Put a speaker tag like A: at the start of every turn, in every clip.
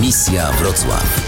A: Misja Wrocław.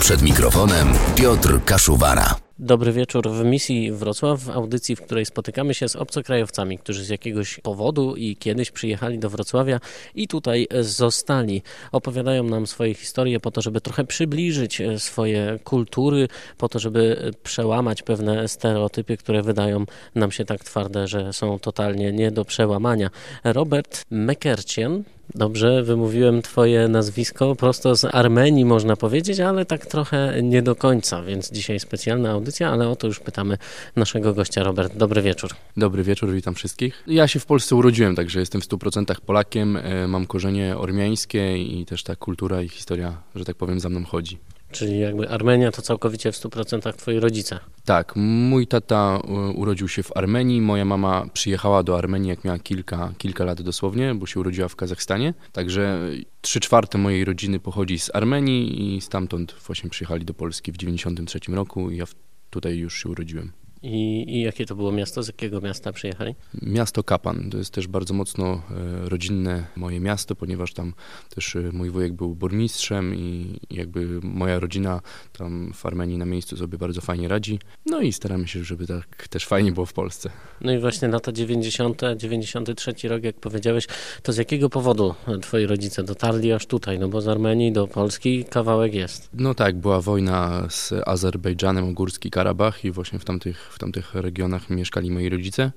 A: Przed mikrofonem Piotr Kaszuwara.
B: Dobry wieczór w misji Wrocław, w audycji, w której spotykamy się z obcokrajowcami, którzy z jakiegoś powodu i kiedyś przyjechali do Wrocławia i tutaj zostali. Opowiadają nam swoje historie po to, żeby trochę przybliżyć swoje kultury, po to, żeby przełamać pewne stereotypy, które wydają nam się tak twarde, że są totalnie nie do przełamania. Robert Mekercien Dobrze, wymówiłem Twoje nazwisko prosto z Armenii, można powiedzieć, ale tak trochę nie do końca, więc dzisiaj specjalna audycja, ale o to już pytamy naszego gościa. Robert, dobry wieczór.
C: Dobry wieczór, witam wszystkich. Ja się w Polsce urodziłem, także jestem w 100% Polakiem, e, mam korzenie ormiańskie i też ta kultura i historia, że tak powiem, za mną chodzi.
B: Czyli jakby Armenia to całkowicie w 100% twoi rodzice.
C: Tak, mój tata urodził się w Armenii, moja mama przyjechała do Armenii jak miała kilka, kilka lat dosłownie, bo się urodziła w Kazachstanie. Także trzy czwarte mojej rodziny pochodzi z Armenii i stamtąd właśnie przyjechali do Polski w 93 roku i ja tutaj już się urodziłem.
B: I, I, jakie to było miasto? Z jakiego miasta przyjechali?
C: Miasto Kapan. To jest też bardzo mocno e, rodzinne moje miasto, ponieważ tam też e, mój wujek był burmistrzem i jakby moja rodzina tam w Armenii na miejscu sobie bardzo fajnie radzi. No i staramy się, żeby tak też fajnie było w Polsce.
B: No i właśnie lata 90., 93 rok, jak powiedziałeś, to z jakiego powodu twoi rodzice dotarli aż tutaj? No bo z Armenii do Polski kawałek jest.
C: No tak, była wojna z Azerbejdżanem o Górski Karabach i właśnie w tamtych w tamtych regionach mieszkali moi rodzice.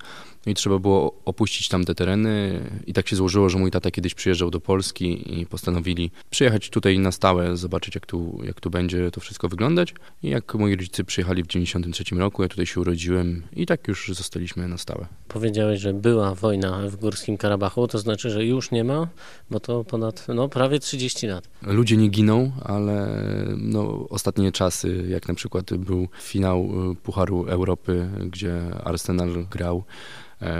C: No i trzeba było opuścić tamte tereny. I tak się złożyło, że mój tata kiedyś przyjeżdżał do Polski i postanowili przyjechać tutaj na stałe, zobaczyć jak tu, jak tu będzie to wszystko wyglądać. I jak moi rodzice przyjechali w 93 roku, ja tutaj się urodziłem i tak już zostaliśmy na stałe.
B: Powiedziałeś, że była wojna w Górskim Karabachu, to znaczy, że już nie ma, bo to ponad, no prawie 30 lat.
C: Ludzie nie giną, ale no, ostatnie czasy, jak na przykład był finał y, Pucharu Europy, gdzie Arsenal grał,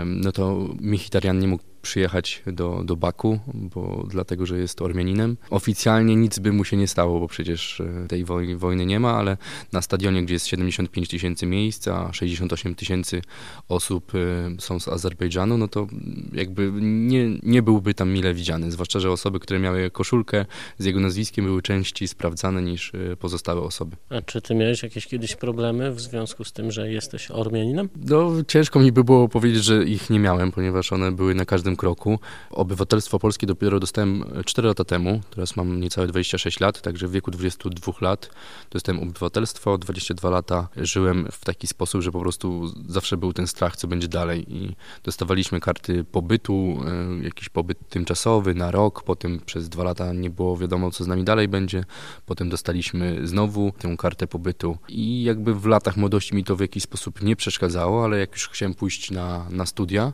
C: no to Michitarian nie mógł przyjechać do, do Baku, bo dlatego, że jest Ormianinem. Oficjalnie nic by mu się nie stało, bo przecież e, tej wojny, wojny nie ma, ale na stadionie, gdzie jest 75 tysięcy miejsc, a 68 tysięcy osób e, są z Azerbejdżanu, no to jakby nie, nie byłby tam mile widziany. Zwłaszcza, że osoby, które miały koszulkę z jego nazwiskiem były częściej sprawdzane niż e, pozostałe osoby.
B: A czy ty miałeś jakieś kiedyś problemy w związku z tym, że jesteś Ormianinem?
C: No ciężko mi by było powiedzieć, że ich nie miałem, ponieważ one były na każdym kroku. Obywatelstwo polskie dopiero dostałem 4 lata temu, teraz mam niecałe 26 lat, także w wieku 22 lat dostałem obywatelstwo. 22 lata żyłem w taki sposób, że po prostu zawsze był ten strach, co będzie dalej i dostawaliśmy karty pobytu, e, jakiś pobyt tymczasowy na rok, potem przez dwa lata nie było wiadomo, co z nami dalej będzie, potem dostaliśmy znowu tę kartę pobytu i jakby w latach młodości mi to w jakiś sposób nie przeszkadzało, ale jak już chciałem pójść na, na studia,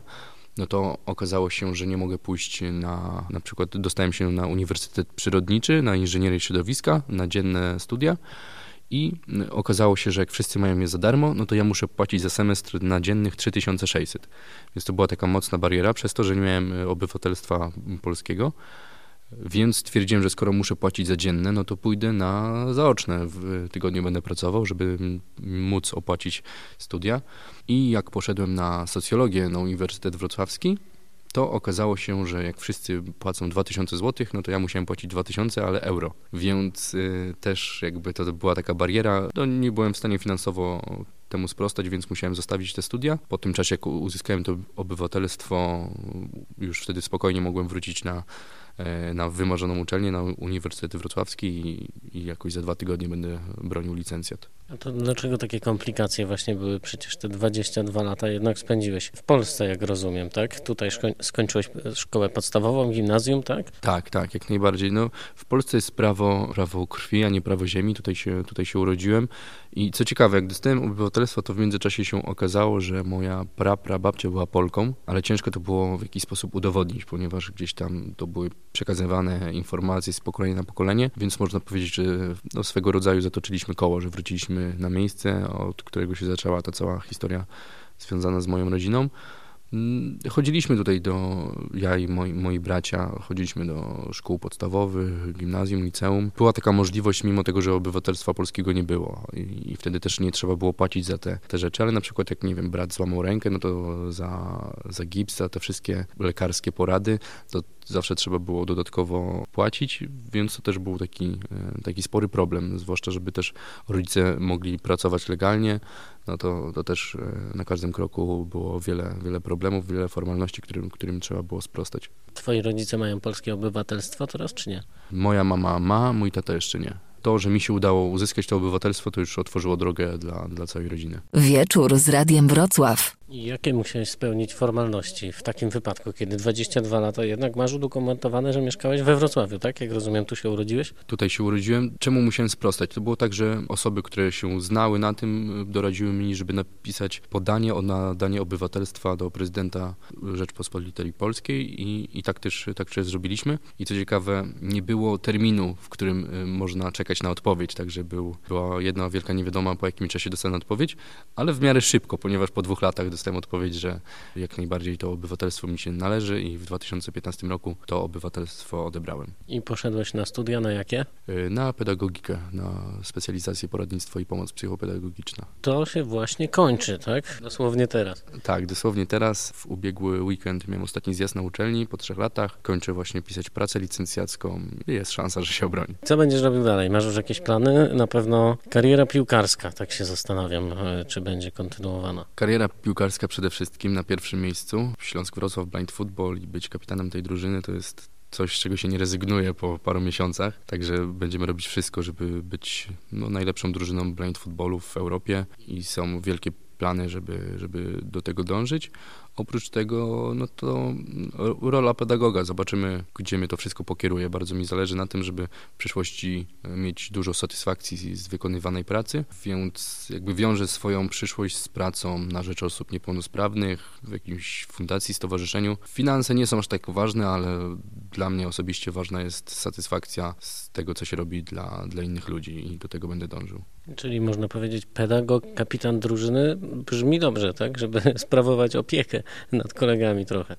C: no to okazało się, że nie mogę pójść na, na przykład dostałem się na Uniwersytet Przyrodniczy, na Inżynierię Środowiska, na dzienne studia i okazało się, że jak wszyscy mają je za darmo, no to ja muszę płacić za semestr na dziennych 3600. Więc to była taka mocna bariera, przez to, że nie miałem obywatelstwa polskiego. Więc stwierdziłem, że skoro muszę płacić za dzienne, no to pójdę na zaoczne. W tygodniu będę pracował, żeby móc opłacić studia. I jak poszedłem na socjologię na Uniwersytet Wrocławski, to okazało się, że jak wszyscy płacą 2000 zł, no to ja musiałem płacić 2000, ale euro. Więc y, też jakby to była taka bariera. No, nie byłem w stanie finansowo temu sprostać, więc musiałem zostawić te studia. Po tym czasie, jak uzyskałem to obywatelstwo, już wtedy spokojnie mogłem wrócić na na wymarzoną uczelnię, na Uniwersytet Wrocławski i, i jakoś za dwa tygodnie będę bronił licencjat.
B: A to dlaczego takie komplikacje właśnie były? Przecież te 22 lata jednak spędziłeś w Polsce, jak rozumiem, tak? Tutaj skończyłeś szkołę podstawową, gimnazjum, tak?
C: Tak, tak, jak najbardziej. No, w Polsce jest prawo, prawo krwi, a nie prawo ziemi. Tutaj się, tutaj się urodziłem. I co ciekawe, jak dostałem obywatelstwo, to w międzyczasie się okazało, że moja pra, pra babcia była Polką, ale ciężko to było w jakiś sposób udowodnić, ponieważ gdzieś tam to były przekazywane informacje z pokolenia na pokolenie, więc można powiedzieć, że no, swego rodzaju zatoczyliśmy koło, że wróciliśmy na miejsce, od którego się zaczęła ta cała historia związana z moją rodziną. Mm, chodziliśmy tutaj do, ja i moi, moi bracia, chodziliśmy do szkół podstawowych, gimnazjum, liceum. Była taka możliwość, mimo tego, że obywatelstwa polskiego nie było. I, i wtedy też nie trzeba było płacić za te, te rzeczy, ale na przykład jak, nie wiem, brat złamał rękę, no to za, za gips, za te wszystkie lekarskie porady, to zawsze trzeba było dodatkowo płacić, więc to też był taki, e, taki spory problem, zwłaszcza żeby też rodzice mogli pracować legalnie, no to, to też e, na każdym kroku było wiele, wiele problemów, wiele formalności, którym, którym trzeba było sprostać.
B: Twoi rodzice mają polskie obywatelstwo teraz, czy nie?
C: Moja mama ma, mój tata jeszcze nie to, że mi się udało uzyskać to obywatelstwo, to już otworzyło drogę dla, dla całej rodziny.
A: Wieczór z Radiem Wrocław.
B: Jakie musiałeś spełnić formalności w takim wypadku, kiedy 22 lata jednak masz udokumentowane, że mieszkałeś we Wrocławiu, tak? Jak rozumiem, tu się urodziłeś?
C: Tutaj się urodziłem. Czemu musiałem sprostać? To było tak, że osoby, które się znały na tym, doradziły mi, żeby napisać podanie o nadanie obywatelstwa do prezydenta Rzeczpospolitej Polskiej i, i tak, też, tak też zrobiliśmy. I co ciekawe, nie było terminu, w którym y, można czekać na odpowiedź, także był, była jedna wielka niewiadoma, po jakim czasie dostanę odpowiedź, ale w miarę szybko, ponieważ po dwóch latach dostałem odpowiedź, że jak najbardziej to obywatelstwo mi się należy i w 2015 roku to obywatelstwo odebrałem.
B: I poszedłeś na studia na jakie?
C: Y, na pedagogikę, na specjalizację poradnictwo i pomoc psychopedagogiczna.
B: To się właśnie kończy, tak? Dosłownie teraz.
C: Tak, dosłownie teraz. W ubiegły weekend miałem ostatni zjazd na uczelni po trzech latach. Kończę właśnie pisać pracę licencjacką i jest szansa, że się obroni.
B: Co będziesz robił dalej? Masz już jakieś plany? Na pewno kariera piłkarska, tak się zastanawiam, e, czy będzie kontynuowana.
C: Kariera piłkarska przede wszystkim na pierwszym miejscu. Śląsk Wrocław Blind Football i być kapitanem tej drużyny to jest coś, z czego się nie rezygnuje po paru miesiącach. Także będziemy robić wszystko, żeby być no, najlepszą drużyną blind footballu w Europie i są wielkie plany, żeby, żeby do tego dążyć. Oprócz tego, no to rola pedagoga. Zobaczymy, gdzie mnie to wszystko pokieruje. Bardzo mi zależy na tym, żeby w przyszłości e, mieć dużo satysfakcji z wykonywanej pracy, więc jakby wiążę swoją przyszłość z pracą na rzecz osób niepełnosprawnych w jakimś fundacji, stowarzyszeniu. Finanse nie są aż tak ważne, ale dla mnie osobiście ważna jest satysfakcja z tego, co się robi dla, dla innych ludzi i do tego będę dążył.
B: Czyli można powiedzieć pedagog, kapitan drużyny brzmi dobrze, tak? Żeby sprawować opiekę nad kolegami trochę.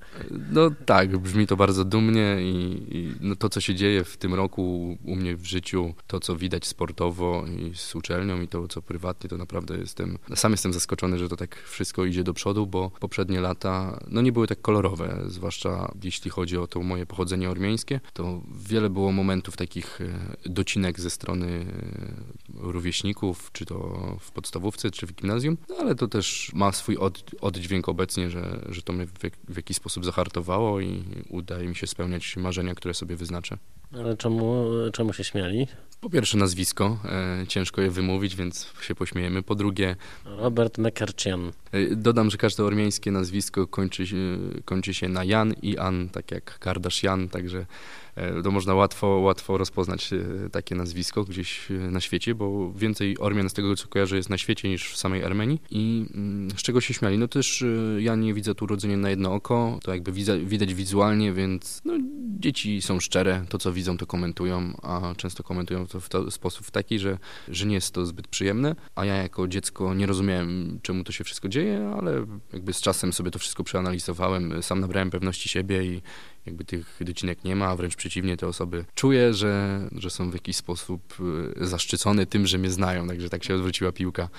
C: No tak, brzmi to bardzo dumnie i, i no to, co się dzieje w tym roku u mnie w życiu, to, co widać sportowo i z uczelnią i to, co prywatnie, to naprawdę jestem, sam jestem zaskoczony, że to tak wszystko idzie do przodu, bo poprzednie lata, no nie były tak kolorowe, zwłaszcza jeśli chodzi o to moje pochodzenie ormiańskie, to wiele było momentów takich e, docinek ze strony e, czy to w podstawówce, czy w gimnazjum, no ale to też ma swój od, oddźwięk obecnie, że, że to mnie w, w jakiś sposób zahartowało i udaje mi się spełniać marzenia, które sobie wyznaczę.
B: Ale czemu, czemu się śmiali?
C: Po pierwsze nazwisko, e, ciężko je wymówić, więc się pośmiejemy. Po drugie...
B: Robert Mekarcian.
C: E, dodam, że każde ormiańskie nazwisko kończy, kończy się na Jan i An, tak jak Kardashian, także E, to można łatwo, łatwo rozpoznać e, takie nazwisko gdzieś e, na świecie, bo więcej Ormian z tego co kojarzę jest na świecie niż w samej Armenii i mm, z czego się śmiali? No też ja nie widzę tu urodzenia na jedno oko, to jakby widać wizualnie, więc no, dzieci są szczere, to co widzą to komentują, a często komentują to w to, sposób taki, że, że nie jest to zbyt przyjemne, a ja jako dziecko nie rozumiałem czemu to się wszystko dzieje, ale jakby z czasem sobie to wszystko przeanalizowałem, sam nabrałem pewności siebie i, jakby tych docinek nie ma, a wręcz przeciwnie, te osoby czuję, że, że są w jakiś sposób y, zaszczycone tym, że mnie znają, także tak się odwróciła piłka.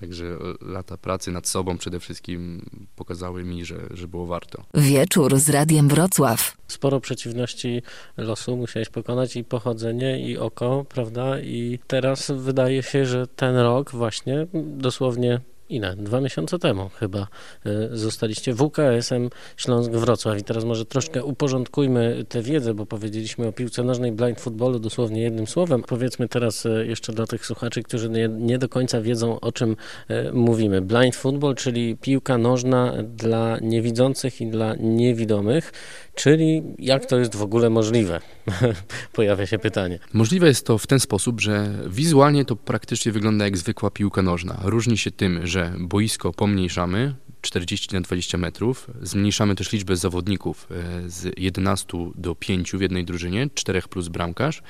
C: Także lata pracy nad sobą przede wszystkim pokazały mi, że, że było warto.
A: Wieczór z Radiem Wrocław.
B: Sporo przeciwności losu musiałeś pokonać i pochodzenie, i oko, prawda? I teraz wydaje się, że ten rok właśnie dosłownie ile? Dwa miesiące temu chyba e, zostaliście WKS-em Śląsk-Wrocław. I teraz może troszkę uporządkujmy tę wiedzę, bo powiedzieliśmy o piłce nożnej blind footballu dosłownie jednym słowem. Powiedzmy teraz e, jeszcze dla tych słuchaczy, którzy nie, nie do końca wiedzą, o czym e, mówimy. Blind football, czyli piłka nożna dla niewidzących i dla niewidomych, czyli jak to jest w ogóle możliwe? Pojawia się pytanie.
C: Możliwe jest to w ten sposób, że wizualnie to praktycznie wygląda jak zwykła piłka nożna. Różni się tym, że boisko pomniejszamy, 40 na 20 metrów. Zmniejszamy też liczbę zawodników e, z 11 do 5 w jednej drużynie, 4 plus bramkarz.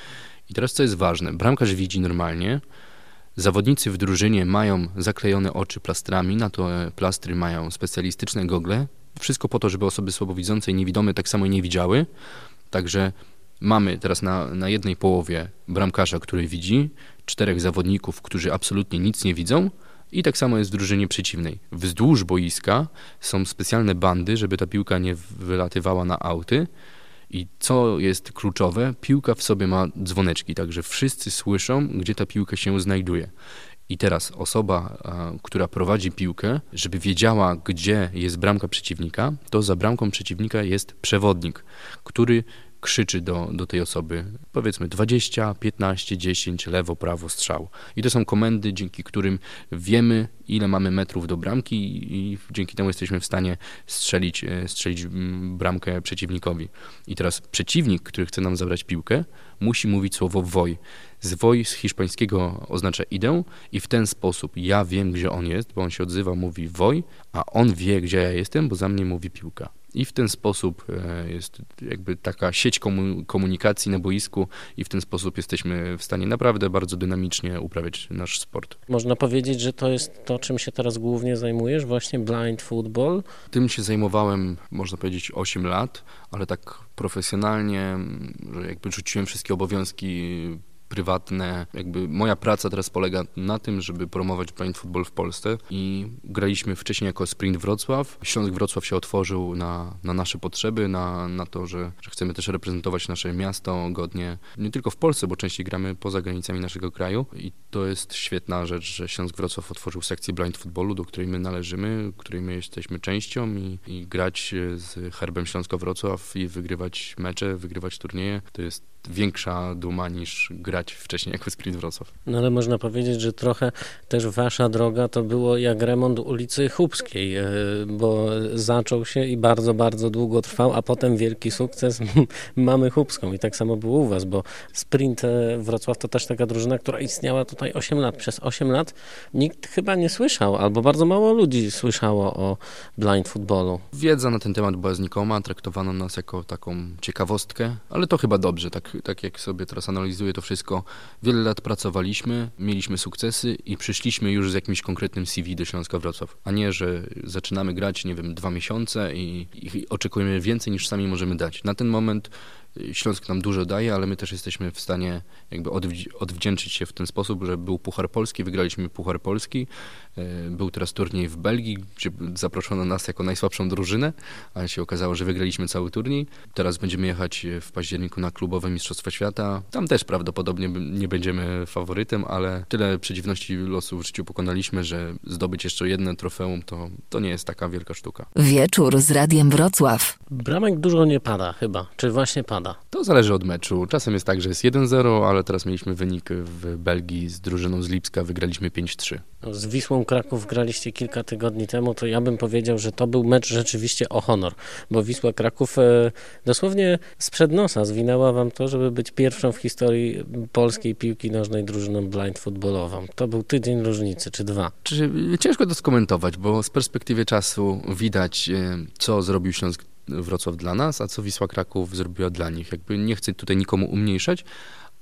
C: I teraz co jest ważne, bramkarz widzi normalnie, zawodnicy w drużynie mają zaklejone oczy plastrami, na to e, plastry mają specjalistyczne gogle Wszystko po to, żeby osoby słabowidzące i niewidome tak samo nie widziały. Także mamy teraz na, na jednej połowie bramkarza, który widzi, czterech zawodników, którzy absolutnie nic nie widzą, i tak samo jest w drużynie przeciwnej. Wzdłuż boiska są specjalne bandy, żeby ta piłka nie wylatywała na auty. I co jest kluczowe, piłka w sobie ma dzwoneczki, także wszyscy słyszą, gdzie ta piłka się znajduje. I teraz osoba, która prowadzi piłkę, żeby wiedziała, gdzie jest bramka przeciwnika, to za bramką przeciwnika jest przewodnik, który krzyczy do, do tej osoby, powiedzmy 20, 15, 10, lewo, prawo, strzał. I to są komendy, dzięki którym wiemy, ile mamy metrów do bramki i dzięki temu jesteśmy w stanie strzelić, e, strzelić bramkę przeciwnikowi. I teraz przeciwnik, który chce nam zabrać piłkę, musi mówić słowo woj. Zwoj z hiszpańskiego oznacza idę i w ten sposób ja wiem, gdzie on jest, bo on się odzywa, mówi woj, a on wie, gdzie ja jestem, bo za mnie mówi piłka. I w ten sposób e, jest jakby taka sieć komunikacji na boisku i w ten sposób jesteśmy w stanie naprawdę bardzo dynamicznie uprawiać nasz sport.
B: Można powiedzieć, że to jest to, czym się teraz głównie zajmujesz, właśnie blind football?
C: Tym się zajmowałem, można powiedzieć, 8 lat, ale tak profesjonalnie, że jakby rzuciłem wszystkie obowiązki prywatne. Jakby moja praca teraz polega na tym, żeby promować blind football w Polsce i graliśmy wcześniej jako Sprint Wrocław. Śląsk Wrocław się otworzył na, na nasze potrzeby, na, na to, że, że chcemy też reprezentować nasze miasto godnie, nie tylko w Polsce, bo częściej gramy poza granicami naszego kraju i to jest świetna rzecz, że Śląsk Wrocław otworzył sekcję blind footballu, do której my należymy, której my jesteśmy częścią i, i grać z herbem Śląska Wrocław i wygrywać mecze, wygrywać turnieje, to jest większa duma niż grać wcześniej jako Sprint Wrocław.
B: No ale można powiedzieć, że trochę też wasza droga to było jak remont ulicy Chubskiej, e, bo zaczął się i bardzo, bardzo długo trwał, a potem wielki sukces mamy Chubską i tak samo było u was, bo Sprint e, Wrocław to też taka drużyna, która istniała tutaj 8 lat. Przez 8 lat nikt chyba nie słyszał, albo bardzo mało ludzi słyszało o blind footballu.
C: Wiedza na ten temat była znikoma, traktowano nas jako taką ciekawostkę, ale to chyba dobrze, tak tak jak sobie teraz analizuję to wszystko, wiele lat pracowaliśmy, mieliśmy sukcesy i przyszliśmy już z jakimś konkretnym CV do Śląska Wrocław, a nie, że zaczynamy grać, nie wiem, dwa miesiące i, i oczekujemy więcej niż sami możemy dać. Na ten moment Śląsk nam dużo daje, ale my też jesteśmy w stanie jakby odwdzięczyć się w ten sposób, że był Puchar Polski, wygraliśmy Puchar Polski, e, był teraz turniej w Belgii, gdzie zaproszono nas jako najsłabszą drużynę, ale się okazało, że wygraliśmy cały turniej. Teraz będziemy jechać w październiku na klubowe Mistrzostwa Świata. Tam też prawdopodobnie nie będziemy faworytem, ale tyle przeciwności losu w życiu pokonaliśmy, że zdobyć jeszcze jedno trofeum to, to nie jest taka wielka sztuka.
A: Wieczór z Radiem Wrocław.
B: Bramek dużo nie pada chyba, czy właśnie pada?
C: To zależy od meczu. Czasem jest tak, że jest 1-0, ale teraz mieliśmy wynik w Belgii z drużyną z Lipska, wygraliśmy 5-3.
B: No, z Wisłą Kraków graliście kilka tygodni temu, to ja bym powiedział, że to był mecz rzeczywiście o honor, bo Wisła Kraków e, dosłownie sprzed nosa zwinęła wam to, żeby być pierwszą w historii polskiej piłki nożnej drużyną blind footballową. To był tydzień różnicy, czy dwa?
C: Ciężko to skomentować, bo z perspektywy czasu widać, e, co zrobił Śląsk Wrocław dla nas, a co Wisła Kraków zrobiła dla nich. Jakby nie chcę tutaj nikomu umniejszać,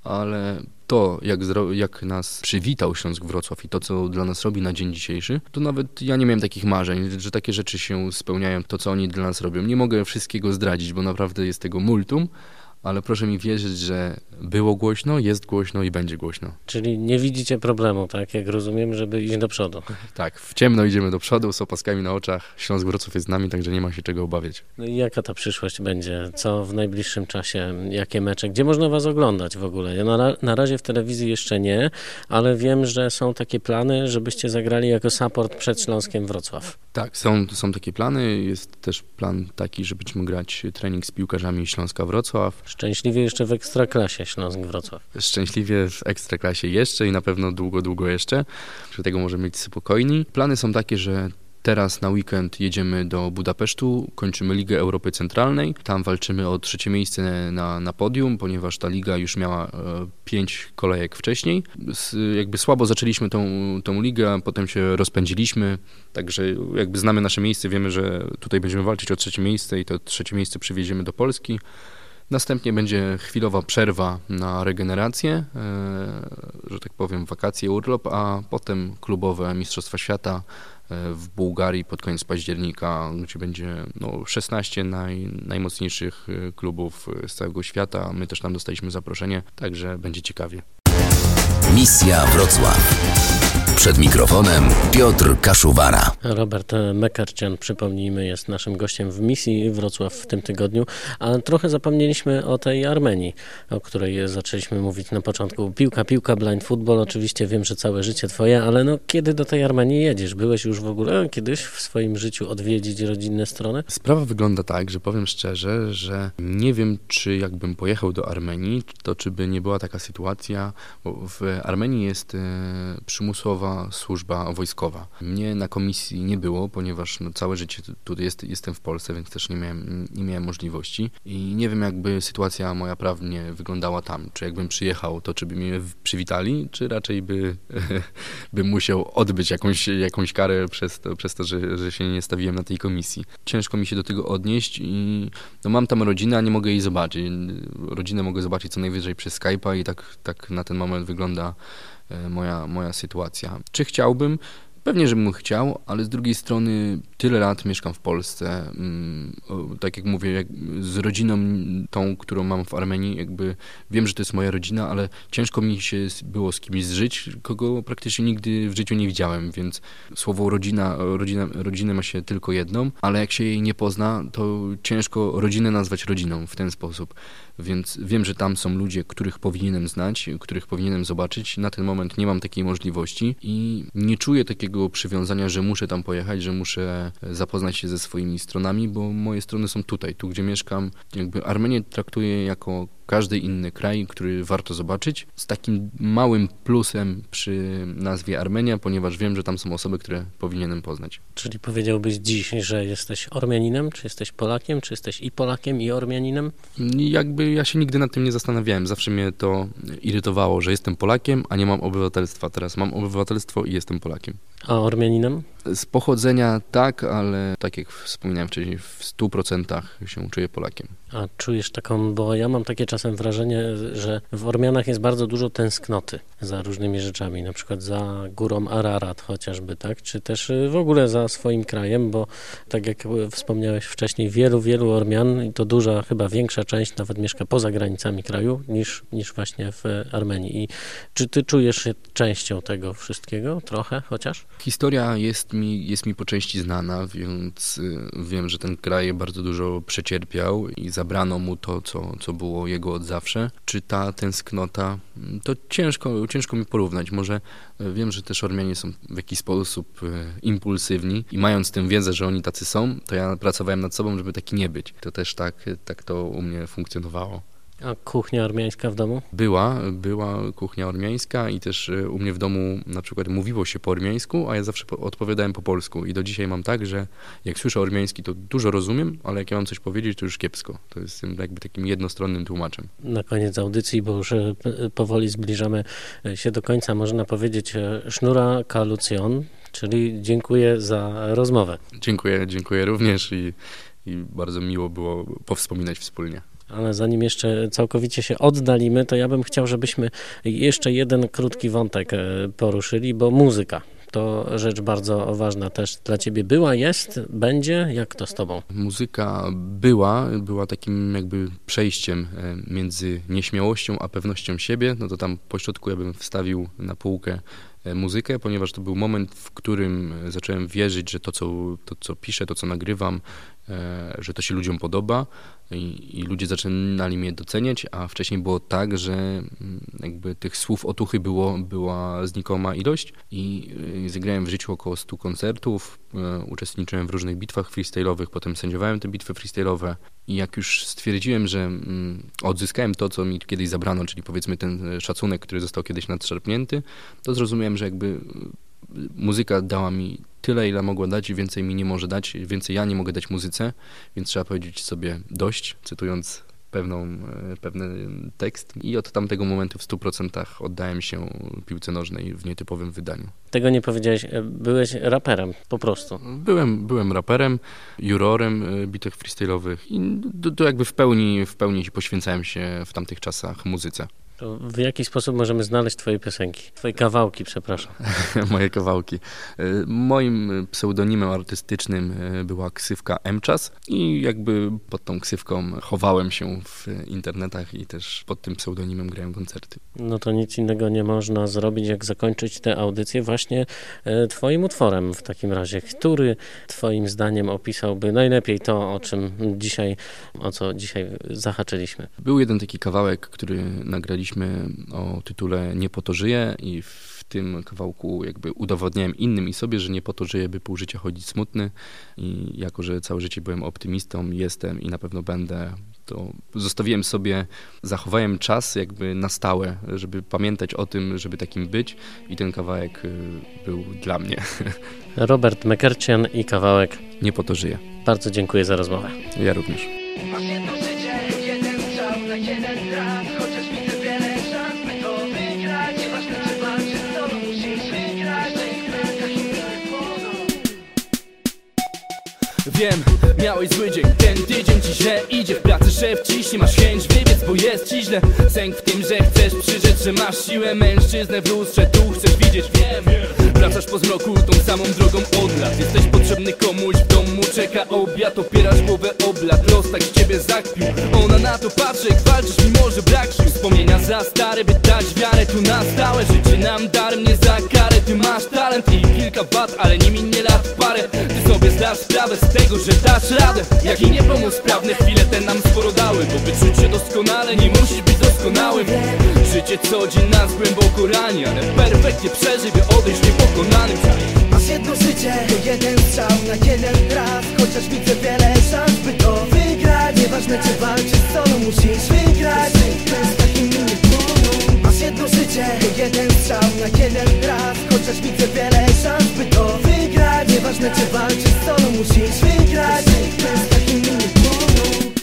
C: ale to, jak, jak nas przywitał Śląsk Wrocław i to, co dla nas robi na dzień dzisiejszy, to nawet ja nie miałem takich marzeń, że takie rzeczy się spełniają, to, co oni dla nas robią. Nie mogę wszystkiego zdradzić, bo naprawdę jest tego multum, ale proszę mi wierzyć, że było głośno, jest głośno i będzie głośno.
B: Czyli nie widzicie problemu, tak jak rozumiem, żeby iść do przodu.
C: Tak, w ciemno idziemy do przodu, z opaskami na oczach. Śląsk Wrocław jest z nami, także nie ma się czego obawiać.
B: No i jaka ta przyszłość będzie? Co w najbliższym czasie? Jakie mecze? Gdzie można was oglądać w ogóle? Ja na, na razie w telewizji jeszcze nie, ale wiem, że są takie plany, żebyście zagrali jako support przed Śląskiem Wrocław.
C: Tak, są, są takie plany. Jest też plan taki, że będziemy grać trening z piłkarzami Śląska Wrocław.
B: Szczęśliwie jeszcze w Ekstraklasie Śląsk Wrocław.
C: Szczęśliwie w Ekstraklasie jeszcze i na pewno długo, długo jeszcze. Że tego możemy być spokojni. Plany są takie, że Teraz na weekend jedziemy do Budapesztu, kończymy Ligę Europy Centralnej. Tam walczymy o trzecie miejsce na, na podium, ponieważ ta liga już miała e, pięć kolejek wcześniej. S, jakby słabo zaczęliśmy tą, tą ligę, a potem się rozpędziliśmy, także jakby znamy nasze miejsce, wiemy, że tutaj będziemy walczyć o trzecie miejsce i to trzecie miejsce przywieziemy do Polski. Następnie będzie chwilowa przerwa na regenerację, e, że tak powiem, wakacje, urlop, a potem klubowe Mistrzostwa Świata w Bułgarii pod koniec października, gdzie będzie no, 16 naj, najmocniejszych klubów z całego świata. My też tam dostaliśmy zaproszenie, także będzie ciekawie.
D: Misja Wrocław. Przed mikrofonem Piotr Kaszuwara.
B: Robert Mekarcian, przypomnijmy, jest naszym gościem w misji Wrocław w tym tygodniu, a trochę zapomnieliśmy o tej Armenii, o której zaczęliśmy mówić na początku. Piłka, piłka, blind football, oczywiście wiem, że całe życie twoje, ale no kiedy do tej Armenii jedziesz? Byłeś już w ogóle kiedyś w swoim życiu odwiedzić rodzinne strony?
C: Sprawa wygląda tak, że powiem szczerze, że nie wiem, czy jakbym pojechał do Armenii, to czy by nie była taka sytuacja, bo w Armenii jest e, przymusowa służba wojskowa. Mnie na komisji nie było, ponieważ no, całe życie tutaj jest, jestem w Polsce, więc też nie miałem, nie miałem możliwości i nie wiem jakby sytuacja moja prawnie wyglądała tam. Czy jakbym przyjechał, to czy by mnie przywitali, czy raczej by, bym musiał odbyć jakąś, jakąś karę przez to, przez to że, że się nie stawiłem na tej komisji. Ciężko mi się do tego odnieść i no, mam tam rodzinę, a nie mogę jej zobaczyć. Rodzinę mogę zobaczyć co najwyżej przez Skype'a i tak, tak na ten moment wygląda moja, moja sytuacja. Czy chciałbym? Pewnie, żebym chciał, ale z drugiej strony tyle lat mieszkam w Polsce. Mm, tak jak mówię, jak z rodziną tą, którą mam w Armenii, jakby wiem, że to jest moja rodzina, ale ciężko mi się było z kimś zżyć, kogo praktycznie nigdy w życiu nie widziałem, więc słowo rodzina, rodzina rodzinę ma się tylko jedną, ale jak się jej nie pozna, to ciężko rodzinę nazwać rodziną w ten sposób. Więc wiem, że tam są ludzie, których powinienem znać, których powinienem zobaczyć. Na ten moment nie mam takiej możliwości i nie czuję takiego przywiązania, że muszę tam pojechać, że muszę zapoznać się ze swoimi stronami, bo moje strony są tutaj, tu gdzie mieszkam. Jakby Armenię traktuję jako każdy inny kraj, który warto zobaczyć, z takim małym plusem przy nazwie Armenia, ponieważ wiem, że tam są osoby, które powinienem poznać.
B: Czyli powiedziałbyś dziś, że jesteś Ormianinem, czy jesteś Polakiem, czy jesteś i Polakiem, i Ormianinem?
C: Jakby ja się nigdy nad tym nie zastanawiałem. Zawsze mnie to irytowało, że jestem Polakiem, a nie mam obywatelstwa. Teraz mam obywatelstwo i jestem Polakiem.
B: A Ormianinem?
C: Z pochodzenia tak, ale tak jak wspominałem wcześniej, w 100% się czuję Polakiem.
B: A czujesz taką, bo ja mam takie czasem wrażenie, że w Ormianach jest bardzo dużo tęsknoty za różnymi rzeczami, na przykład za górą Ararat chociażby, tak? Czy też y, w ogóle za swoim krajem, bo tak jak wspomniałeś wcześniej, wielu, wielu Ormian, i to duża, chyba większa część nawet mieszka poza granicami kraju niż, niż właśnie w Armenii. I czy ty czujesz się częścią tego wszystkiego? Trochę chociaż?
C: Historia jest mi, jest mi po części znana, więc y, wiem, że ten kraj bardzo dużo przecierpiał i zabrano mu to, co, co było jego od zawsze. Czy ta tęsknota, to ciężko, ciężko mi porównać. Może y, wiem, że też Ormianie są w jakiś sposób y, impulsywni i mając tę wiedzę, że oni tacy są, to ja pracowałem nad sobą, żeby taki nie być. To też tak, tak to u mnie funkcjonowało.
B: A kuchnia ormiańska w domu?
C: Była, była kuchnia ormiańska i też e, u mnie w domu na przykład mówiło się po ormiańsku, a ja zawsze odpowiadałem po polsku. I do dzisiaj mam tak, że jak słyszę ormiański, to dużo rozumiem, ale jak ja mam coś powiedzieć, to już kiepsko. To jest jakby takim jednostronnym tłumaczem.
B: Na koniec audycji, bo już e, powoli zbliżamy e, się do końca, można powiedzieć sznura kalucjon, czyli dziękuję za rozmowę.
C: Dziękuję, dziękuję również i, i bardzo miło było powspominać wspólnie.
B: Ale zanim jeszcze całkowicie się oddalimy, to ja bym chciał, żebyśmy jeszcze jeden krótki wątek e, poruszyli, bo muzyka. To rzecz bardzo ważna też dla ciebie była, jest, będzie. Jak to z tobą?
C: Muzyka była, była takim jakby przejściem e, między nieśmiałością a pewnością siebie. No to tam po środku ja bym wstawił na półkę e, muzykę, ponieważ to był moment, w którym zacząłem wierzyć, że to, co, to, co piszę, to, co nagrywam, że to się ludziom podoba i, i, ludzie zaczynali mnie doceniać, a wcześniej było tak, że mm, jakby tych słów otuchy było, była znikoma ilość i y, zagrałem w życiu około 100 koncertów, y, uczestniczyłem w różnych bitwach freestyle'owych, potem sędziowałem te bitwy freestyle'owe i jak już stwierdziłem, że mm, odzyskałem to, co mi kiedyś zabrano, czyli powiedzmy ten szacunek, który został kiedyś nadszarpnięty, to zrozumiałem, że jakby muzyka dała mi tyle, ile mogła dać i więcej mi nie może dać, więcej ja nie mogę dać muzyce, więc trzeba powiedzieć sobie dość, cytując pewną, e, pewny tekst i od tamtego momentu w 100% oddałem się piłce nożnej w nietypowym wydaniu.
B: Tego nie powiedziałeś, e, byłeś raperem po prostu.
C: Byłem, byłem raperem, jurorem e, bitew freestyle'owych i to, to jakby w pełni, w pełni poświęcałem się w tamtych czasach muzyce.
B: To w jaki sposób możemy znaleźć twoje piosenki? Twoje kawałki, przepraszam.
E: Moje kawałki. E, Moim pseudonimem artystycznym e, była ksywka Mczas i jakby pod tą ksywką chowałem się w internetach i też pod tym pseudonimem grałem koncerty.
B: No to nic innego nie można zrobić, jak zakończyć tę audycję właśnie e, twoim utworem w takim razie. Który twoim zdaniem opisałby najlepiej to, o czym dzisiaj, o co dzisiaj zahaczyliśmy?
E: Był jeden taki kawałek, który nagraliśmy o tytule Nie po to żyję i w tym kawałku jakby udowodniałem innym i sobie, że nie po to żyję, by pół życia chodzić smutny i jako, że całe życie byłem optymistą, jestem i na pewno będę, to zostawiłem sobie, zachowałem czas jakby na stałe, żeby pamiętać o tym, żeby takim być i ten kawałek y, był dla mnie.
B: Robert Mekercian i kawałek.
E: Nie po to żyję.
B: Bardzo dziękuję za rozmowę.
E: Ja również.
C: Wiem, miałeś zły dzień, ten tydzień ci źle idzie W pracy. Szef ciśnie, masz chęć wybiec, bo jest ci źle. Sęk w tym, że chcesz przyrzec, że masz siłę. Mężczyznę w lustrze, tu chcesz widzieć, wiem. Wracasz po zmroku tą samą drogą od lat. Jesteś potrzebny komuś, w domu. Czeka obiad Opierasz głowę oblat, los tak z ciebie zakpił Ona na to patrzy, jak walczysz, mimo że brak sił. Wspomnienia za stare, by dać wiarę. Tu na stałe Życie nam darem, nie za karę Ty masz talent i kilka wad, ale nie minie lat parę. Ty zdasz sprawę z tego, że dasz radę. Jak i nie pomóc sprawne chwile te nam sporo dały Bo by czuć się doskonale, nie musisz być doskonałym. Życie co dzień nas głęboko rani Ale perfektnie przeżyj, by odejść niepokonanym
F: Masz jedno życie, to jeden strzał na jeden raz Chociaż widzę wiele szans, by to wygrać. Nieważne czy walczysz solo, musisz wygrać. Jedno życie, to jeden strzał na jeden raz Chociaż widzę wiele szans, by to wygrać. Nieważne czy walczysz musisz wygrać. To jest taki miły powód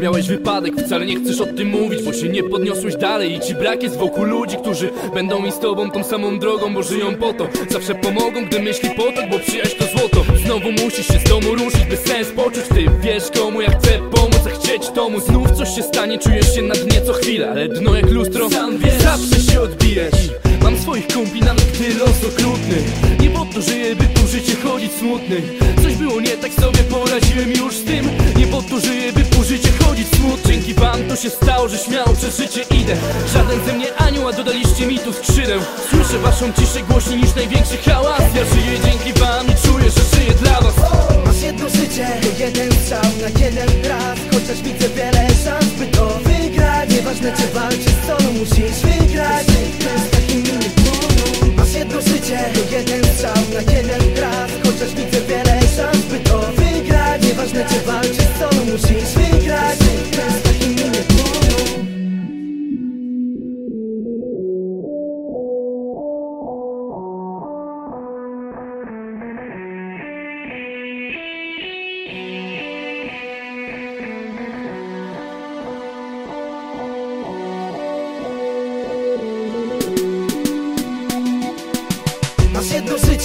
C: Miałeś wypadek, wcale nie chcesz o tym mówić Bo się nie podniosłeś dalej i ci brak jest wokół ludzi Którzy będą i z tobą tą samą drogą Bo żyją po to, zawsze pomogą Gdy myśli potok, bo przyjaźń to złoto. Znowu musisz się z domu ruszyć, by sens poczuć. Ty wiesz komu ja chcę pomóc, a chcieć tomu. Znów coś się stanie, czujesz się na dnie co chwilę Ale dno jak lustro, sam wiesz, zawsze się odbijesz Mam swoich kumpli, nawet gdy los okrutny. Nie po to żyję, by tu życie chodzić smutny. Coś było nie tak sobie poradziłem już z tym. Nie po to żyję, by po życie chodzić smutny Dzięki wam to się stało, że śmiało przez życie idę. Żaden ze mnie anioł, a dodaliście mi tu skrzydeł Słyszę waszą ciszę głośniej niż największy hałas. Ja żyję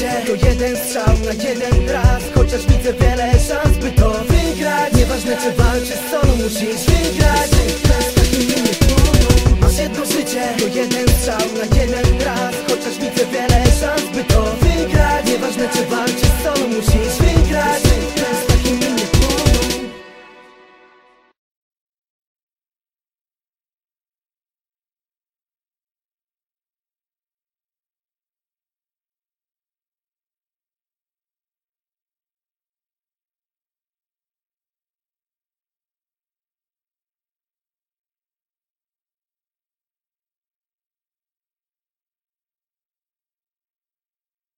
F: To jeden strzał na jeden raz Chociaż widzę wiele szans, by to wygrać. Nieważne czy walczysz solo, musisz wygrać. Masz jedno życie. To jeden strzał na jeden raz Chociaż widzę wiele szans, by to wygrać. Nieważne czy walczysz solo, musisz wygrać.